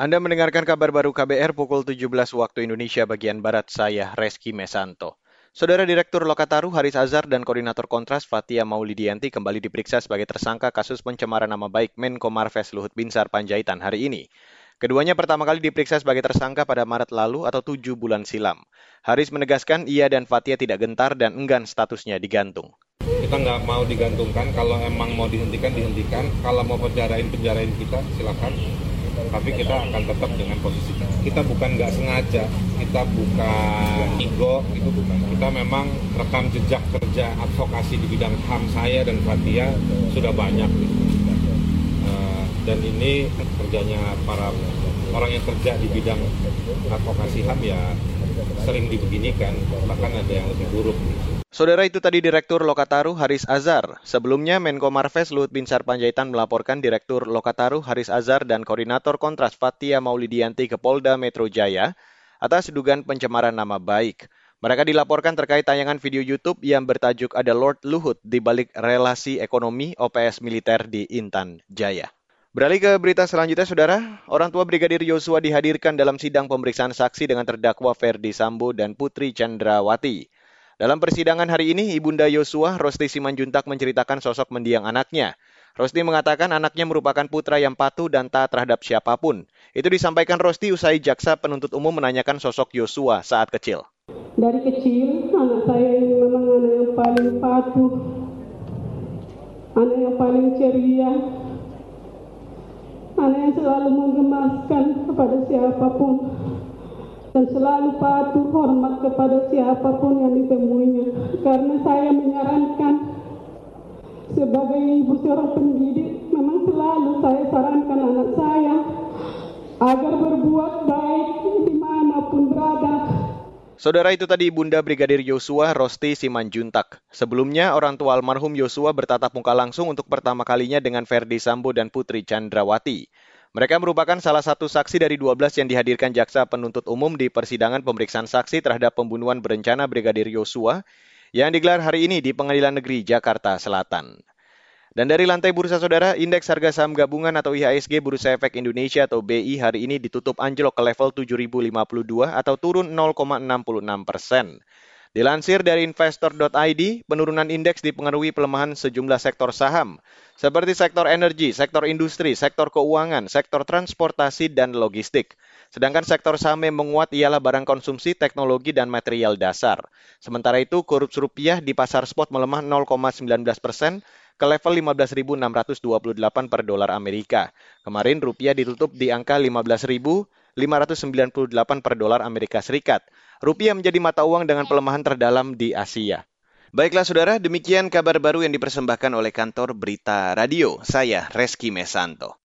Anda mendengarkan kabar baru KBR pukul 17 waktu Indonesia bagian Barat, saya Reski Mesanto. Saudara Direktur Lokataru Haris Azhar dan Koordinator Kontras Fatia Maulidianti kembali diperiksa sebagai tersangka kasus pencemaran nama baik Menko Marves Luhut Binsar Panjaitan hari ini. Keduanya pertama kali diperiksa sebagai tersangka pada Maret lalu atau tujuh bulan silam. Haris menegaskan ia dan Fatia tidak gentar dan enggan statusnya digantung. Kita nggak mau digantungkan, kalau emang mau dihentikan, dihentikan. Kalau mau penjarain, penjarain kita, silakan tapi kita akan tetap dengan posisi kita. Kita bukan nggak sengaja, kita bukan ego, itu bukan. Kita memang rekam jejak kerja advokasi di bidang HAM saya dan Fatia sudah banyak. Uh, dan ini kerjanya para orang yang kerja di bidang advokasi HAM ya sering dibeginikan, bahkan ada yang lebih buruk. Saudara itu tadi Direktur Lokataru Haris Azhar. Sebelumnya Menko Marves Luhut Binsar Panjaitan melaporkan Direktur Lokataru Haris Azhar dan Koordinator Kontras Fatia Maulidianti ke Polda Metro Jaya atas dugaan pencemaran nama baik. Mereka dilaporkan terkait tayangan video YouTube yang bertajuk Ada Lord Luhut di balik relasi ekonomi OPS militer di Intan Jaya. Beralih ke berita selanjutnya, Saudara. Orang tua Brigadir Yosua dihadirkan dalam sidang pemeriksaan saksi dengan terdakwa Ferdi Sambo dan Putri Chandrawati. Dalam persidangan hari ini, Ibunda Yosua, Rosti Simanjuntak menceritakan sosok mendiang anaknya. Rosti mengatakan anaknya merupakan putra yang patuh dan taat terhadap siapa pun. Itu disampaikan Rosti usai jaksa penuntut umum menanyakan sosok Yosua saat kecil. Dari kecil, anak saya memang anak yang paling patuh, anak yang paling ceria, yang selalu menggemaskan kepada siapa pun dan selalu patuh hormat kepada siapa pun yang ditemuinya. Karena saya menyarankan sebagai ibu seorang pendidik, memang selalu saya sarankan anak saya agar berbuat baik di mana pun berada. Saudara itu tadi Bunda Brigadir Yosua Rosti Simanjuntak. Sebelumnya, orang tua almarhum Yosua bertatap muka langsung untuk pertama kalinya dengan Ferdi Sambo dan Putri Chandrawati. Mereka merupakan salah satu saksi dari 12 yang dihadirkan jaksa penuntut umum di persidangan pemeriksaan saksi terhadap pembunuhan berencana Brigadir Yosua yang digelar hari ini di Pengadilan Negeri Jakarta Selatan. Dan dari lantai bursa saudara, indeks harga saham gabungan atau IHSG Bursa Efek Indonesia atau BI hari ini ditutup anjlok ke level 7.052 atau turun 0,66 persen. Dilansir dari investor.id, penurunan indeks dipengaruhi pelemahan sejumlah sektor saham, seperti sektor energi, sektor industri, sektor keuangan, sektor transportasi, dan logistik. Sedangkan sektor saham yang menguat ialah barang konsumsi, teknologi, dan material dasar. Sementara itu, kurs rupiah di pasar spot melemah 0,19 persen ke level 15.628 per dolar Amerika. Kemarin rupiah ditutup di angka 15.598 per dolar Amerika Serikat rupiah menjadi mata uang dengan pelemahan terdalam di Asia. Baiklah saudara, demikian kabar baru yang dipersembahkan oleh kantor Berita Radio. Saya Reski Mesanto.